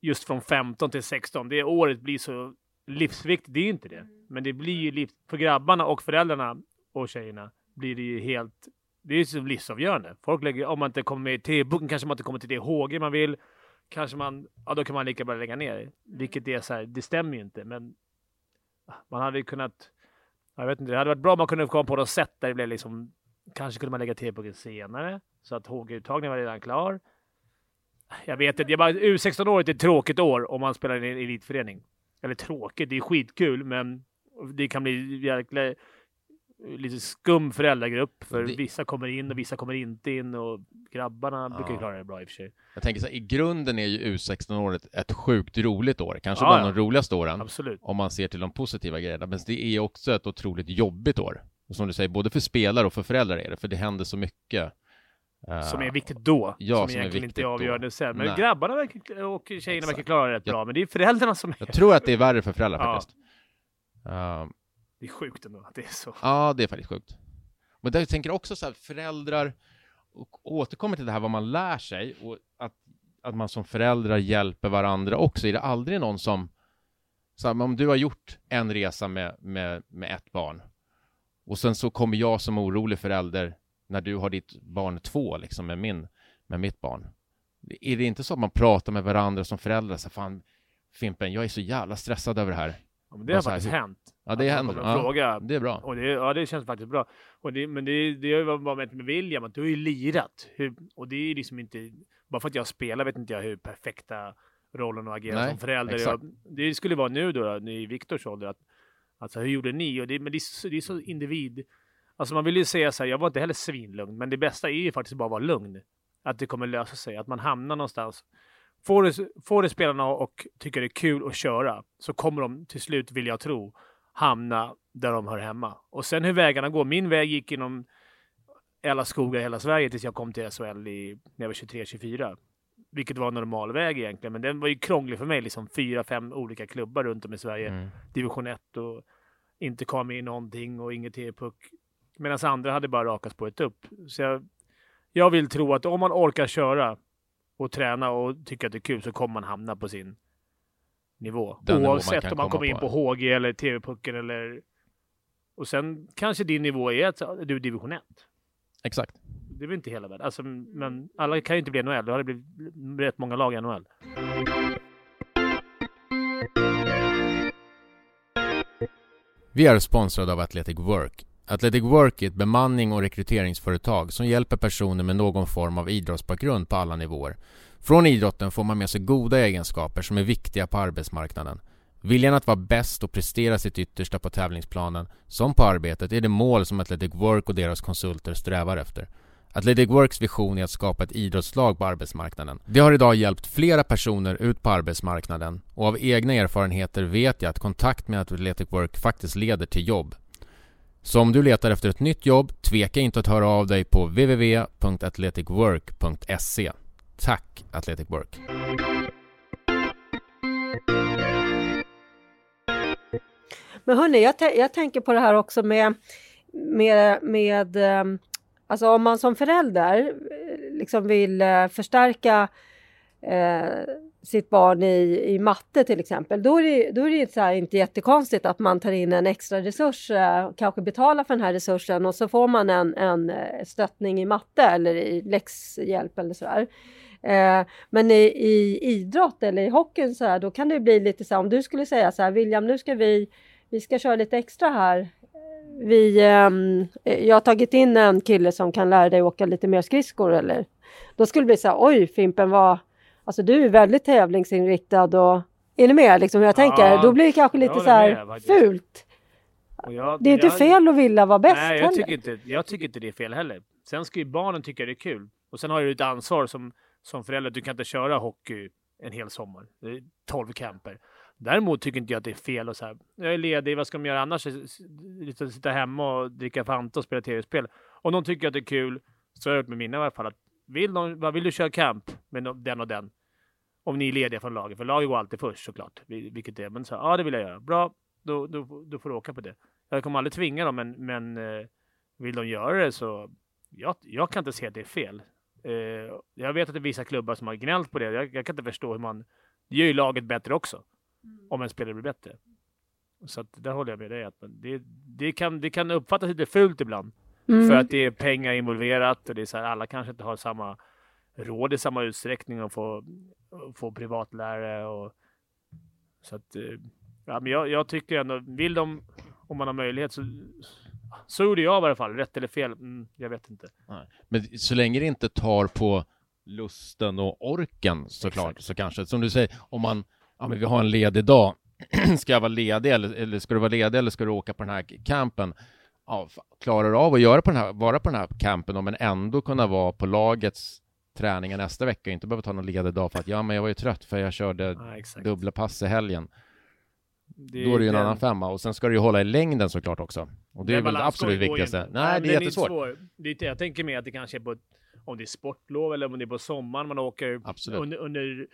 just från 15 till 16, det året blir så livsviktigt. Det är ju inte det, men det blir ju liv, för grabbarna och föräldrarna och tjejerna blir det ju helt. Det är ju så livsavgörande. Folk lägger, om man inte kommer med i T-boken kanske man inte kommer till det HG man vill. Kanske man, ja då kan man lika bra lägga ner. Vilket är så här, det stämmer ju inte, men man hade ju kunnat, jag vet inte, det hade varit bra om man kunde komma på något sätt där det blev liksom, kanske kunde man lägga T-pucken senare så att HG-uttagningen var redan klar. Jag vet inte, jag bara, U16-året är ett tråkigt år om man spelar i en elitförening. Eller tråkigt, det är skitkul, men det kan bli jäkla lite skum föräldragrupp. För det... vissa kommer in och vissa kommer inte in och grabbarna ja. brukar klara det bra i och för sig. Jag tänker så här, i grunden är ju U16-året ett sjukt roligt år. Kanske ja, bland ja. de roligaste åren. Absolut. Om man ser till de positiva grejerna. Men det är också ett otroligt jobbigt år. Och som du säger, både för spelare och för föräldrar är det, för det händer så mycket. Som är viktigt då, ja, som, som egentligen inte är avgörande sen. Men Nej. grabbarna verkar, och tjejerna Exakt. verkar klara det rätt jag, bra, men det är föräldrarna som är... Jag tror att det är värre för föräldrar faktiskt. Uh, det är sjukt ändå att det är så. Ja, det är faktiskt sjukt. Men jag tänker också så här, föräldrar, och återkommer till det här vad man lär sig och att, att man som föräldrar hjälper varandra också. Är det aldrig någon som, så här, om du har gjort en resa med, med, med ett barn och sen så kommer jag som orolig förälder när du har ditt barn två, liksom med, min, med mitt barn. Är det inte så att man pratar med varandra som föräldrar, så fan Fimpen, jag är så jävla stressad över det här. Ja, det har faktiskt hänt. Ja, det händer. Ja, fråga. Det är bra. Och det, ja, det känns faktiskt bra. Och det, men det, det har ju varit med William, att du har ju lirat. Hur, och det är liksom inte, bara för att jag spelar vet inte jag hur perfekta rollen att agera Nej, som förälder. Jag, det skulle vara nu då, då i Viktors ålder, att alltså hur gjorde ni? Och det, men det det är så individ. Alltså man vill ju säga så här, jag var inte heller svinlugn, men det bästa är ju faktiskt bara att vara lugn. Att det kommer lösa sig, att man hamnar någonstans Får du, får du spelarna och tycker det är kul att köra så kommer de till slut, vill jag tro, hamna där de hör hemma. Och sen hur vägarna går. Min väg gick genom alla skogar i hela Sverige tills jag kom till SHL i, när jag var 23-24. Vilket var en normal väg egentligen, men den var ju krånglig för mig. Liksom fyra, fem olika klubbar runt om i Sverige. Mm. Division 1 och inte kom med i någonting och inget T-puck. Medan andra hade bara rakat spåret upp. Så jag, jag vill tro att om man orkar köra och träna och tycker att det är kul så kommer man hamna på sin nivå. Den Oavsett om man kommer in på HG eller TV-pucken eller Och sen kanske din nivå är att du är division 1. Exakt. Det är väl inte hela världen. Alltså, men alla kan ju inte bli NHL. Då har det blivit rätt många lag i NHL. Vi är sponsrade av Athletic Work. Athletic Work är ett bemanning och rekryteringsföretag som hjälper personer med någon form av idrottsbakgrund på alla nivåer. Från idrotten får man med sig goda egenskaper som är viktiga på arbetsmarknaden. Viljan att vara bäst och prestera sitt yttersta på tävlingsplanen, som på arbetet, är det mål som Athletic Work och deras konsulter strävar efter. Athletic Works vision är att skapa ett idrottslag på arbetsmarknaden. Det har idag hjälpt flera personer ut på arbetsmarknaden och av egna erfarenheter vet jag att kontakt med Athletic Work faktiskt leder till jobb. Så om du letar efter ett nytt jobb, tveka inte att höra av dig på www.athleticwork.se. Tack Athletic Work! Men hörni, jag, jag tänker på det här också med, med, med eh, Alltså om man som förälder eh, liksom vill eh, förstärka eh, sitt barn i, i matte till exempel, då är det, då är det så här, inte jättekonstigt att man tar in en extra resurs, eh, kanske betalar för den här resursen och så får man en, en eh, stöttning i matte eller i läxhjälp eller sådär. Eh, men i, i, idrott eller i hockeyn så här, då kan det bli lite så här, om du skulle säga så här, William, nu ska vi, vi ska köra lite extra här vi, ehm, eh, jag har tagit in en kille som kan lära dig åka lite mer skridskor eller då skulle det bli så här, oj Fimpen vad, alltså du är väldigt tävlingsinriktad och är ni med liksom hur jag tänker? Ja, då blir det kanske lite så här med, fult. Jag, det är inte jag, fel att vilja vara bäst Nej, jag tycker, inte, jag tycker inte det är fel heller. Sen ska ju barnen tycka det är kul. Och sen har du ett ansvar som, som förälder. Du kan inte köra hockey en hel sommar. Det är 12 camper. Däremot tycker inte jag att det är fel och så här. Jag är ledig, vad ska de göra annars? Sitta hemma och dricka Fanta och spela tv-spel. Om de tycker att det är kul, så har jag gjort med mina i alla fall, att vill, de, vad vill du köra camp med den och den? Om ni är lediga från laget, för laget går alltid först såklart, vilket det är. Men så, ja, det vill jag göra. Bra, då, då, då får du åka på det. Jag kommer aldrig tvinga dem, men, men eh, vill de göra det så jag, jag kan inte se att det är fel. Eh, jag vet att det är vissa klubbar som har gnällt på det. Jag, jag kan inte förstå hur man... Det gör ju laget bättre också om en spelare blir bättre. Så att där håller jag med dig. Att det, det, kan, det kan uppfattas lite fult ibland. Mm. För att det är pengar involverat och det är så här, alla kanske inte har samma råd i samma utsträckning att få, få privatlärare och så att eh, ja, men jag, jag tycker ändå, vill de, om man har möjlighet så så gjorde jag i alla fall, rätt eller fel, mm, jag vet inte. Nej. Men så länge det inte tar på lusten och orken såklart, Exakt. så kanske, som du säger, om man ja men vi har en ledig dag, ska jag vara ledig eller, eller ska du vara ledig eller ska du åka på den här campen? Ja, klarar av att göra på den här, vara på den här campen men ändå kunna vara på lagets träningar nästa vecka och inte behöva ta någon ledig dag för att ja, men jag var ju trött för jag körde ja, dubbla pass i helgen. Det, Då är det ju en den... annan femma och sen ska du ju hålla i längden såklart också. Och det är väl det absolut viktigaste. Nej, det är jättesvårt. Det är, jag tänker mig att det kanske är på om det är sportlov eller om det är på sommaren man åker under, under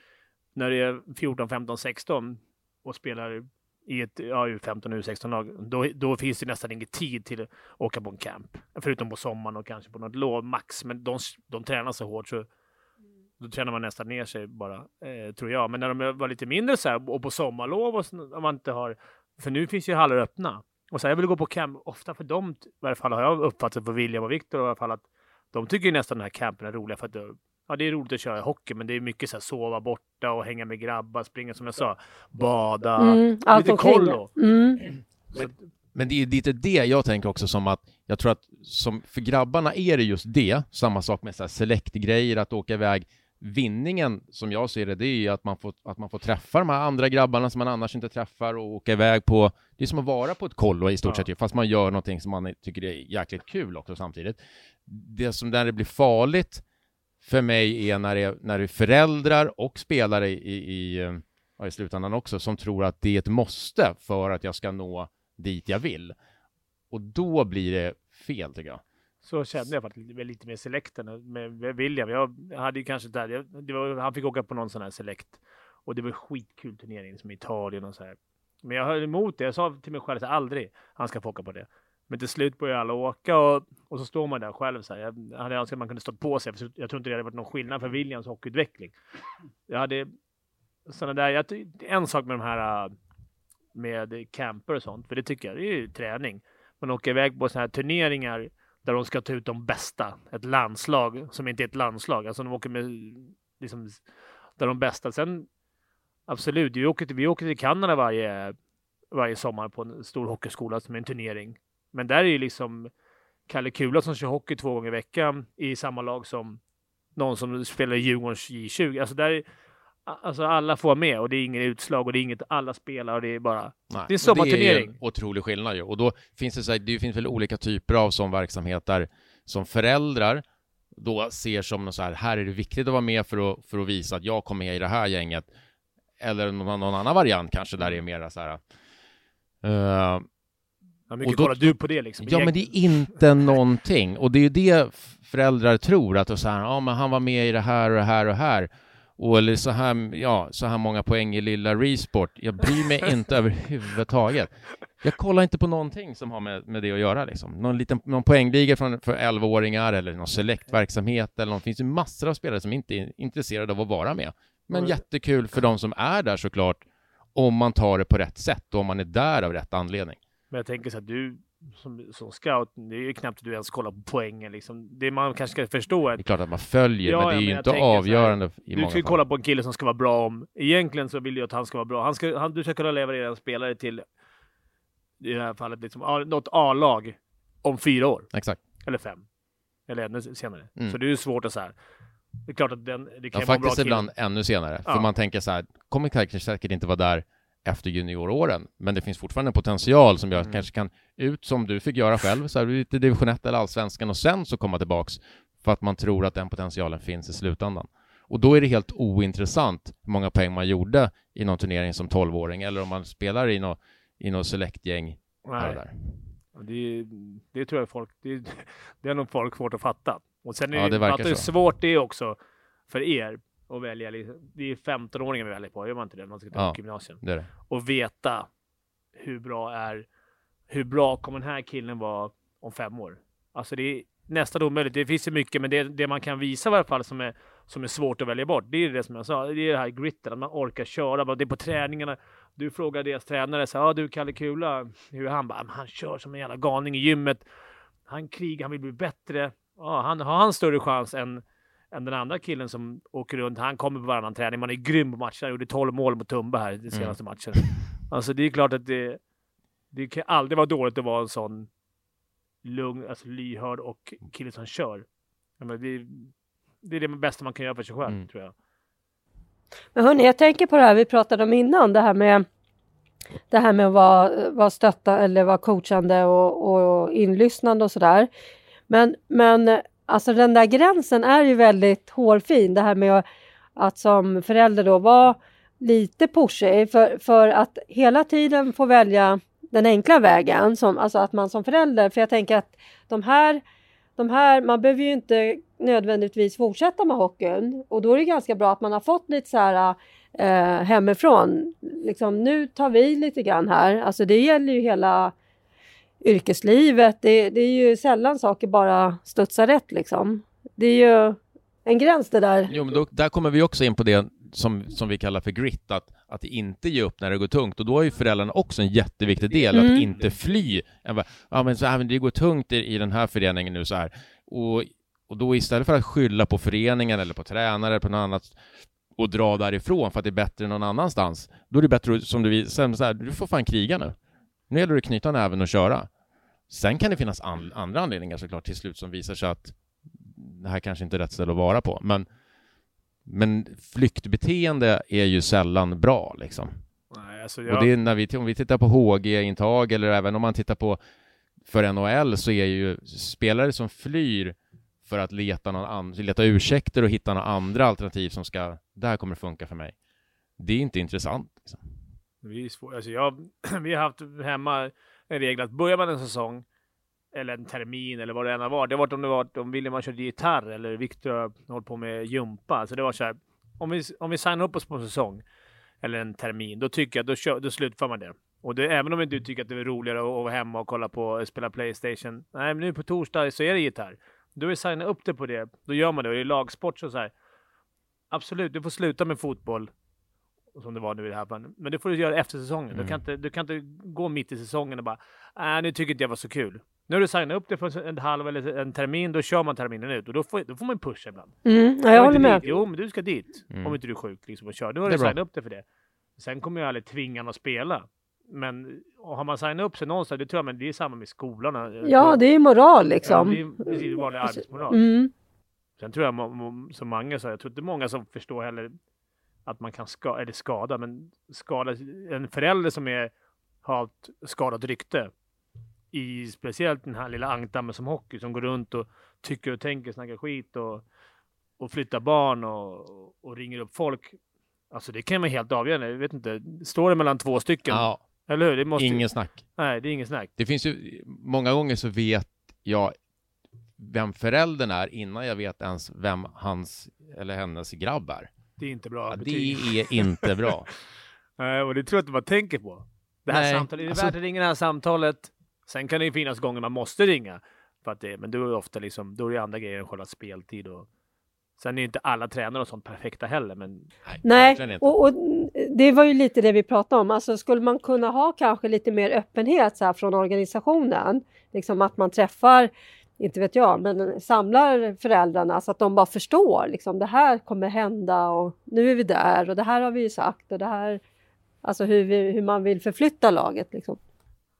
när det är 14, 15, 16 och spelar i ett ja, U15 U16-lag, då, då finns det nästan ingen tid till att åka på en camp. Förutom på sommaren och kanske på något lov, max. Men de, de tränar så hårt så då tränar man nästan ner sig bara, eh, tror jag. Men när de var lite mindre så här, och på sommarlov och så, om man inte har... För nu finns ju hallar öppna. Och så här, jag vill gå på camp, ofta för dem, i varje fall har jag uppfattat på William och Viktor i alla fall, att de tycker nästan den här campen är roliga för att ja, det är roligt att köra hockey, men det är mycket så här, sova borta och hänga med grabbar, springa som jag sa, bada, mm, lite kollo. Mm. Men, men det är lite det jag tänker också som att jag tror att som för grabbarna är det just det, samma sak med så här select-grejer, att åka iväg. Vinningen, som jag ser det, det är ju att man får, att man får träffa de här andra grabbarna som man annars inte träffar och åka iväg på, det är som att vara på ett kollo i stort ja. sett fast man gör någonting som man tycker är jäkligt kul också samtidigt. Det som där det blir farligt, för mig är när det, är, när det är föräldrar och spelare i, i, i slutändan också som tror att det är ett måste för att jag ska nå dit jag vill. Och då blir det fel tycker jag. Så kände jag faktiskt lite mer selekten med William. Jag hade ju kanske där, det var, han fick åka på någon sån här selekt och det var skitkul turnering som Italien och så här. Men jag höll emot det. Jag sa till mig själv att aldrig han ska få åka på det. Men till slut börjar alla åka och, och så står man där själv. Så här. Jag hade önskat att man kunde stå på sig. För jag tror inte det hade varit någon skillnad för Williams hockeyutveckling. Jag hade sådana där. Jag, en sak med de här äh, med camper och sånt, för det tycker jag, det är ju träning. man åker iväg på sådana här turneringar där de ska ta ut de bästa. Ett landslag som inte är ett landslag. Alltså de åker med liksom, där de bästa. Sen absolut, vi åker till, vi åker till Kanada varje, varje sommar på en stor hockeyskola som är en turnering. Men där är ju liksom Kalle Kula som kör hockey två gånger i veckan i samma lag som någon som spelar i Djurgårdens J20. Alltså där Alltså alla får med och det är inget utslag och det är inget alla spelar och det är bara... Nej, det är sommarturnering. Det är en otrolig skillnad ju. Och då finns det så här, det finns väl olika typer av sån verksamhet där som föräldrar då ser som så här, här är det viktigt att vara med för att, för att visa att jag kommer med i det här gänget. Eller någon, någon annan variant kanske där det är mera så här... Uh, hur mycket då, kollar du på det liksom? Ja, men det är inte någonting. Och det är ju det föräldrar tror, att så här, ja, men han var med i det här och det här och här. Och eller så här, ja, så här många poäng i lilla Resport. Jag bryr mig inte överhuvudtaget. Jag kollar inte på någonting som har med, med det att göra liksom. Någon liten någon poängliga från, för 11-åringar eller någon selektverksamhet eller något. Det finns ju massor av spelare som inte är intresserade av att vara med. Men mm. jättekul för de som är där såklart, om man tar det på rätt sätt och om man är där av rätt anledning. Men jag tänker så att du som, som scout, det är ju knappt att du ens kollar på poängen liksom. Det man kanske ska förstå är. Det är klart att man följer, ja, men det är ju inte avgörande här, i Du ska fall. kolla på en kille som ska vara bra om... Egentligen så vill du att han ska vara bra. Han ska, han, du ska kunna leverera en spelare till, i det här fallet, liksom, något A-lag om fyra år. Exakt. Eller fem. Eller ännu senare. Så det är ju svårt att säga. Det är klart att den, det kan ja, faktiskt ibland ännu senare. Ja. För man tänker så här, kommer säkert inte vara där efter junioråren. Men det finns fortfarande en potential som jag mm. kanske kan ut som du fick göra själv, så här, i division 1 eller allsvenskan och sen så komma tillbaks för att man tror att den potentialen finns i slutändan. Och då är det helt ointressant hur många poäng man gjorde i någon turnering som 12-åring eller om man spelar i något, i något select-gäng här och där. Det, det tror jag folk, det, det är nog folk svårt att fatta. Och sen är ja, det, det svårt det också för er och välja, liksom, det är 15-åringar vi väljer på, gör man inte det? Man ska ta ja, gymnasium. Det det. Och veta hur bra är, hur bra kommer den här killen vara om fem år? Alltså det är nästan omöjligt. Det finns ju mycket, men det, det man kan visa i alla fall som är, som är svårt att välja bort, det är det som jag sa, det är det här gritten, att man orkar köra. Det är på träningarna. Du frågar deras tränare, så ah, du Kalle Kula, hur är han? Bara, han kör som en jävla galning i gymmet. Han krigar, han vill bli bättre. Ja, han, har han större chans än än den andra killen som åker runt. Han kommer på varannan träning. Man är grym på matcher. Han gjorde 12 mål mot Tumba här i mm. senaste mm. matchen. Alltså det är klart att det, det kan aldrig vara dåligt att vara en sån lugn, alltså lyhörd och kille som kör. Men det, det är det bästa man kan göra för sig själv, mm. tror jag. Men hörni, jag tänker på det här vi pratade om innan, det här med det här med att vara, vara stötta eller vara coachande och, och inlyssnande och sådär. Men, men Alltså den där gränsen är ju väldigt hårfin, det här med att, som förälder då vara lite pushig för, för att hela tiden få välja den enkla vägen, som, alltså att man som förälder, för jag tänker att de här, de här, man behöver ju inte nödvändigtvis fortsätta med hockeyn och då är det ganska bra att man har fått lite så här eh, hemifrån. Liksom, nu tar vi lite grann här, alltså det gäller ju hela yrkeslivet. Det, det, är ju sällan saker bara studsar rätt liksom. Det är ju en gräns det där. Jo, men då, där kommer vi också in på det som, som vi kallar för grit, att, att inte ge upp när det går tungt. Och då har ju föräldrarna också en jätteviktig del, mm. att inte fly. Ja, men så men det går tungt i, i den här föreningen nu så här. Och, och då istället för att skylla på föreningen eller på tränare eller på något annat och dra därifrån för att det är bättre någon annanstans, då är det bättre, som du visar, så här, du får fan kriga nu. Nu gäller det att knyta näven och köra. Sen kan det finnas an andra anledningar såklart till slut som visar sig att det här kanske inte är rätt ställe att vara på. Men, men flyktbeteende är ju sällan bra liksom. Nej, alltså jag... Och det är när vi, om vi tittar på HG-intag eller även om man tittar på för NHL så är ju spelare som flyr för att leta, någon an, leta ursäkter och hitta några andra alternativ som ska, det här kommer funka för mig. Det är inte intressant. Liksom. Vi, är svår, alltså jag, vi har haft hemma en regel att börjar man en säsong eller en termin eller vad det än har varit. Det har varit om det var om William har kört gitarr eller Viktor har hållit på med jumpa. Så det var så här. Om vi, om vi signar upp oss på en säsong eller en termin, då tycker jag då, kör, då slutför man det. Och det, även om du tycker att det är roligare att vara hemma och kolla på spela Playstation. Nej, men nu på torsdag så är det gitarr. Då vill signa upp det på det. Då gör man det. Och i lagsport så, så här. Absolut, du får sluta med fotboll som det var nu i det här fallet. Men det får du göra efter säsongen. Mm. Du, kan inte, du kan inte gå mitt i säsongen och bara, nej nu tycker inte jag var så kul. Nu har du signat upp det för en halv eller en termin, då kör man terminen ut och då får, då får man pusha ibland. Mm, ja, jag håller med. Dit? Jo, men du ska dit. Mm. Om inte du är sjuk liksom och kör. Nu har du signat upp det för det. Sen kommer jag aldrig tvinga någon att spela. Men och har man signat upp sig någonstans, det tror jag, men det är samma med skolorna. Ja, det är ju moral Ja, liksom. det är precis vanlig arbetsmoral. Mm. Sen tror jag, som Mange sa, jag tror inte många som förstår heller att man kan ska, eller skada, men skada en förälder som är, har ett skadat rykte i speciellt den här lilla ankdammen som hockey som går runt och tycker och tänker, snackar skit och, och flyttar barn och, och ringer upp folk. Alltså det kan vara helt avgörande. Jag vet inte, står det mellan två stycken? Ja, Eller hur? Det måste, ingen snack. Nej, det är ingen snack. Det finns ju, många gånger så vet jag vem föräldern är innan jag vet ens vem hans eller hennes grabb är. Det är inte bra Ja, betyg. det är inte bra. Nej, och det tror jag inte man tänker på. Det här Nej, samtalet, är det alltså- värt att ringa det här samtalet? Sen kan det ju finnas gånger man måste ringa. För att det, men då är det ofta liksom, då är det andra grejer än själva speltid och Sen är ju inte alla tränare och sånt perfekta heller, men Nej, inte. och, och det var ju lite det vi pratade om. Alltså skulle man kunna ha kanske lite mer öppenhet så här från organisationen? Liksom att man träffar, inte vet jag, men samlar föräldrarna så att de bara förstår. Liksom, det här kommer hända och nu är vi där och det här har vi ju sagt och det här, alltså hur, vi, hur man vill förflytta laget. Liksom.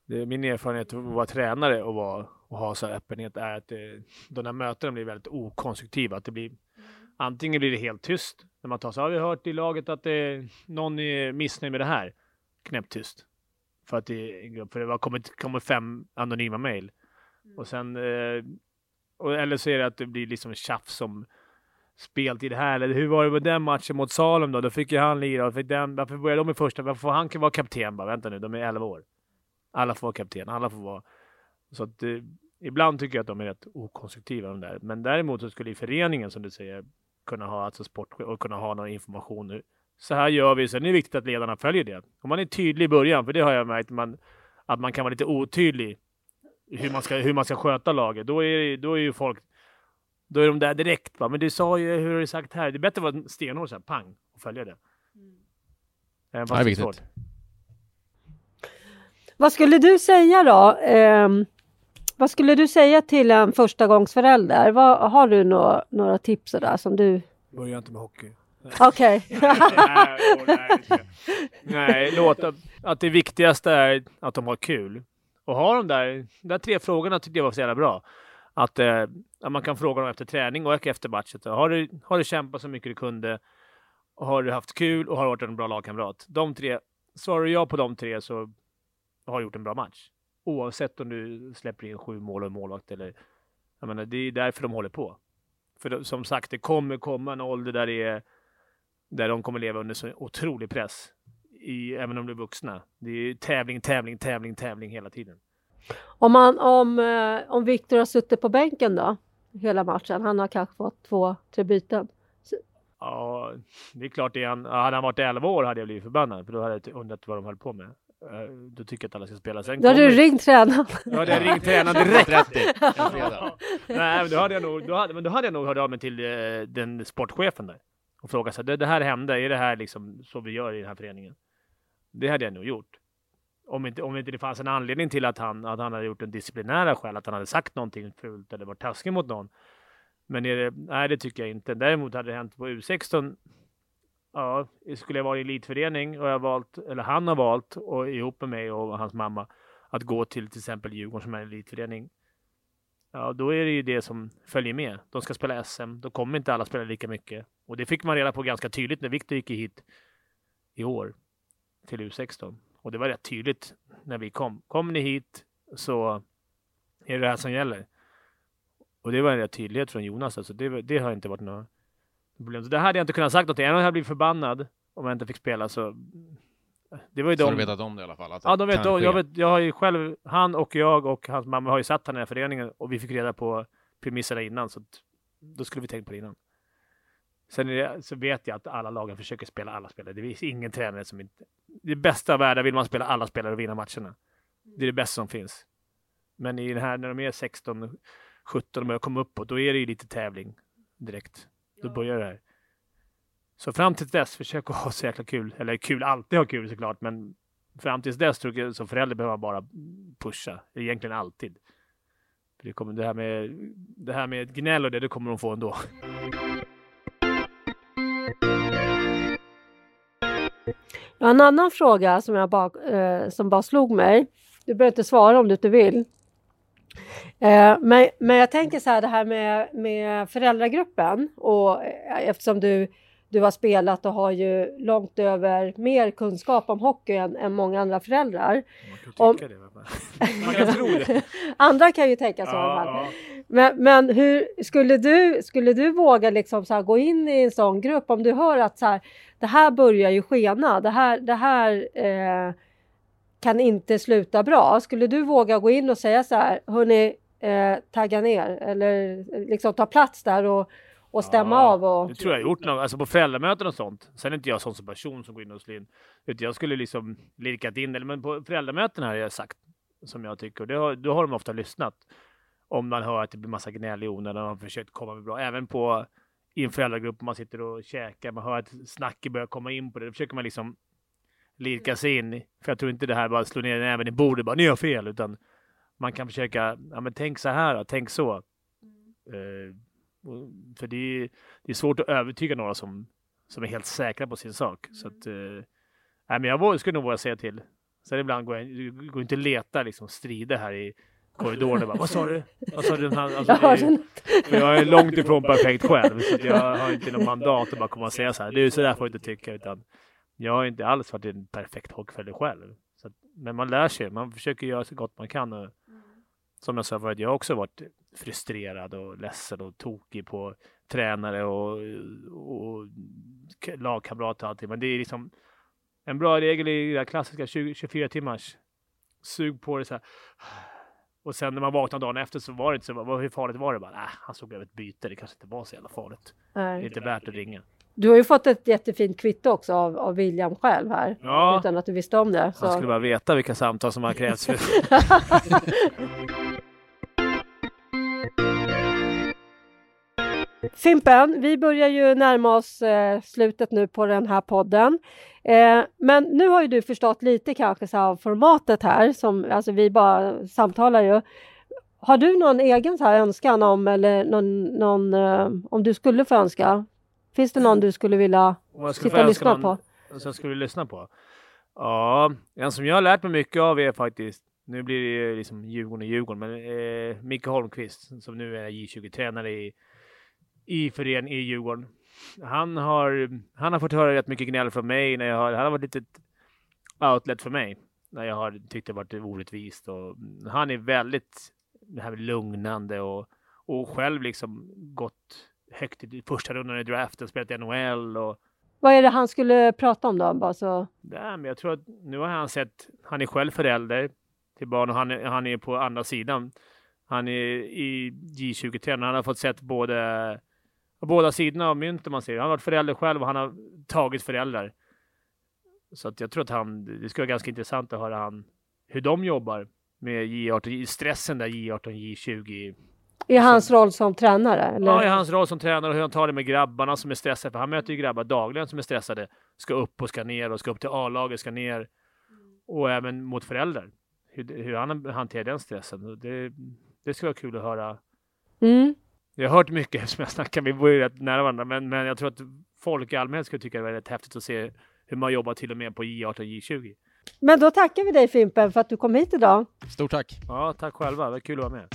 det är min erfarenhet av att vara tränare och, vara, och ha så här öppenhet är att det, de här mötena blir väldigt okonstruktiva. Att det blir, antingen blir det helt tyst när man tar så har vi hört i laget att det, någon är missnöjd med det här. Knäpptyst. För att det för det har kommit, kommit fem anonyma mejl. Och sen, eh, och, eller så är det att det blir liksom tjafs om speltid här, eller hur var det med den matchen mot Salem då? Då fick ju han lira, och fick den, varför började de i första? Varför får han vara kapten bara? Vänta nu, de är 11 år. Alla får vara kapten, alla får vara... Så att eh, ibland tycker jag att de är rätt okonstruktiva de där. Men däremot så skulle i föreningen, som du säger, kunna ha alltså sport och kunna ha någon information. Så här gör vi, sen är det viktigt att ledarna följer det. Om man är tydlig i början, för det har jag märkt, man, att man kan vara lite otydlig hur man ska, hur man ska sköta laget. Då är, då är ju folk, då är de där direkt. Va? Men du sa ju, hur har du sagt här? Det är bättre att vara stenhård så här, pang, och följa det. Även fast Ja, det är viktigt. svårt. Vad skulle du säga då? Ehm, vad skulle du säga till en förstagångsförälder? Vad, har du några, några tips sådär som du... Börja inte med hockey. Okej. nej, åh, nej, inte. nej, låt att, att det viktigaste är att de har kul. Och ha de där, de där tre frågorna tyckte jag var så jävla bra. Att, eh, att man kan fråga dem efter träning och efter matchen. Eh, har du, har du kämpat så mycket du kunde? Har du haft kul och har du varit en bra lagkamrat? De tre, svarar du ja på de tre så har du gjort en bra match. Oavsett om du släpper in sju mål och målvakt eller... Jag menar, det är därför de håller på. För de, som sagt, det kommer komma en ålder där det är där de kommer leva under så otrolig press. I, även om de är vuxna. Det är tävling, tävling, tävling, tävling hela tiden. Om, man, om, eh, om Viktor har suttit på bänken då? Hela matchen. Han har kanske fått två, tre byten. Ja, det är klart, det är han, hade han varit 11 år hade jag blivit förbannad. För då hade jag undrat vad de höll på med. Eh, Då tycker jag att alla ska spela. Sen Då har du ringt tränaren. Ja, det har ringt tränaren direkt. 30 en fredag. Nej, men då hade jag nog, då hade, men då hade jag nog hört av mig till eh, den sportchefen där och frågat så här, det, det här hände, är det här liksom så vi gör i den här föreningen? Det hade jag nog gjort. Om inte, om inte det fanns en anledning till att han, att han hade gjort en disciplinära skäl, att han hade sagt någonting fult eller varit taskig mot någon. Men är det, nej, det tycker jag inte. Däremot hade det hänt på U16. Ja, skulle jag vara i elitförening och jag valt, eller han har valt, och ihop med mig och hans mamma, att gå till till exempel Djurgården som är en elitförening. Ja, då är det ju det som följer med. De ska spela SM, då kommer inte alla spela lika mycket. Och det fick man reda på ganska tydligt när Victor gick hit i år till U16. Och det var rätt tydligt när vi kom. Kommer ni hit så är det det här som gäller. Och det var en rätt tydlighet från Jonas. Alltså det, det har inte varit några problem. Så det hade jag inte kunnat sagt någonting. Även om jag hade blivit förbannad om jag inte fick spela så. Det var ju Så de. du vetat om det i alla fall? Ja, de vet, om- jag, vet, jag har ju själv, han och jag och hans mamma har ju satt han i den här föreningen och vi fick reda på premisserna innan så då skulle vi tänkt på det innan. Sen det, så vet jag att alla lagen försöker spela alla spelare. Det finns ingen tränare som inte... Det bästa av världen vill man spela alla spelare och vinna matcherna. Det är det bästa som finns. Men i den här, när de är 16, 17 och börjar komma uppåt, då är det ju lite tävling direkt. Då börjar det här. Så fram till dess, försök att ha så jäkla kul. Eller kul, alltid ha kul såklart, men fram tills dess tror jag som förälder behöver man bara pusha. Egentligen alltid. Det, kommer, det, här med, det här med gnäll och det, det kommer de få ändå. En annan fråga som, jag bara, eh, som bara slog mig. Du behöver inte svara om du inte vill. Eh, men, men jag tänker så här det här med, med föräldragruppen och eh, eftersom du, du har spelat och har ju långt över mer kunskap om hockey än, än många andra föräldrar. Man kan, det, Man kan tro det. andra kan ju tänka så ja, ja. Men, men hur skulle du, skulle du våga liksom så gå in i en sån grupp om du hör att så här, det här börjar ju skena, det här, det här eh, kan inte sluta bra. Skulle du våga gå in och säga så här, hörni, eh, tagga ner eller liksom ta plats där och, och stämma ja, av? Och... Det tror jag gjort något, alltså på föräldramöten och sånt. Sen är inte jag sån som person som går in och slår in. Utan jag skulle liksom lirkat in, eller men på föräldramöten har jag sagt som jag tycker. Det har, då har de ofta lyssnat. Om man hör att det blir massa gnäll i onödan och har försökt komma med bra. Även på i en föräldragrupp, man sitter och käkar, man hör att snacket börjar komma in på det. Då försöker man liksom lirka sig in. För jag tror inte det här bara slår ner även i bordet, bara ni har fel, utan man kan försöka, ja men tänk så här, tänk så. Mm. Uh, för det är, det är svårt att övertyga några som, som är helt säkra på sin sak. Mm. Så att, nej, men jag skulle nog våga säga till. Sen ibland går jag går inte att leta liksom strider här i korridoren. Bara, Vad sa du? Vad sa du? Alltså, är, jag är långt ifrån perfekt själv. Så jag har inte något mandat att bara komma och säga så här. Du, så där får du inte tycka. Utan jag har inte alls varit en perfekt hockeyförälder själv. Så, men man lär sig. Man försöker göra så gott man kan. Och, mm. Som jag sa förut, jag har också varit frustrerad och ledsen och tokig på tränare och, och lagkamrater och allting. Men det är liksom en bra regel i det klassiska 20, 24 timmars sug på det så här. Och sen när man vaknade dagen efter så var det inte så, hur farligt var det? Bara, äh, han såg över ett byte, det kanske inte var så jävla farligt. Nej. Det är inte värt att ringa. Du har ju fått ett jättefint kvitto också av, av William själv här. Ja. Utan att du visste om det. Så. Han skulle bara veta vilka samtal som har krävts. Fimpen, vi börjar ju närma oss eh, slutet nu på den här podden. Eh, men nu har ju du förstått lite kanske så av formatet här, som, alltså vi bara samtalar ju. Har du någon egen så här önskan om, eller någon, någon eh, om du skulle få önska? Finns det någon du skulle vilja sitta och lyssna någon, på? Som jag skulle lyssna på? Ja, en som jag har lärt mig mycket av är faktiskt, nu blir det ju liksom Djurgården och Djurgården, men eh, Micke Holmqvist som nu är J20-tränare i i föreningen i Djurgården. Han har, han har fått höra rätt mycket gnäll från mig när jag har, han har varit lite outlet för mig när jag har tyckt det varit orättvist och han är väldigt det här lugnande och, och själv liksom gått högt i första rundan i draften, spelat i NHL och vad är det han skulle prata om då? Bara så... Nej, men jag tror att nu har han sett, han är själv förälder till barn och han är, han är på andra sidan. Han är i J20-tränaren, han har fått sett både båda sidorna av myntet man ser. Han har varit förälder själv och han har tagit föräldrar. Så att jag tror att han, det skulle vara ganska intressant att höra han, hur de jobbar med J18, stressen där J18, J20. I hans roll som tränare? Eller? Ja, i hans roll som tränare och hur han tar det med grabbarna som är stressade. För han möter ju grabbar dagligen som är stressade. Ska upp och ska ner och ska upp till A-laget, ska ner. Och även mot föräldrar. Hur, hur han hanterar den stressen. Det, det skulle vara kul att höra. Mm. Jag har hört mycket som jag snackar, vi bor ju rätt nära varandra, men, men jag tror att folk i allmänhet skulle tycka det var rätt häftigt att se hur man jobbar till och med på J18 och J20. Men då tackar vi dig Fimpen för att du kom hit idag. Stort tack! Ja, tack själva. Det var kul att vara med.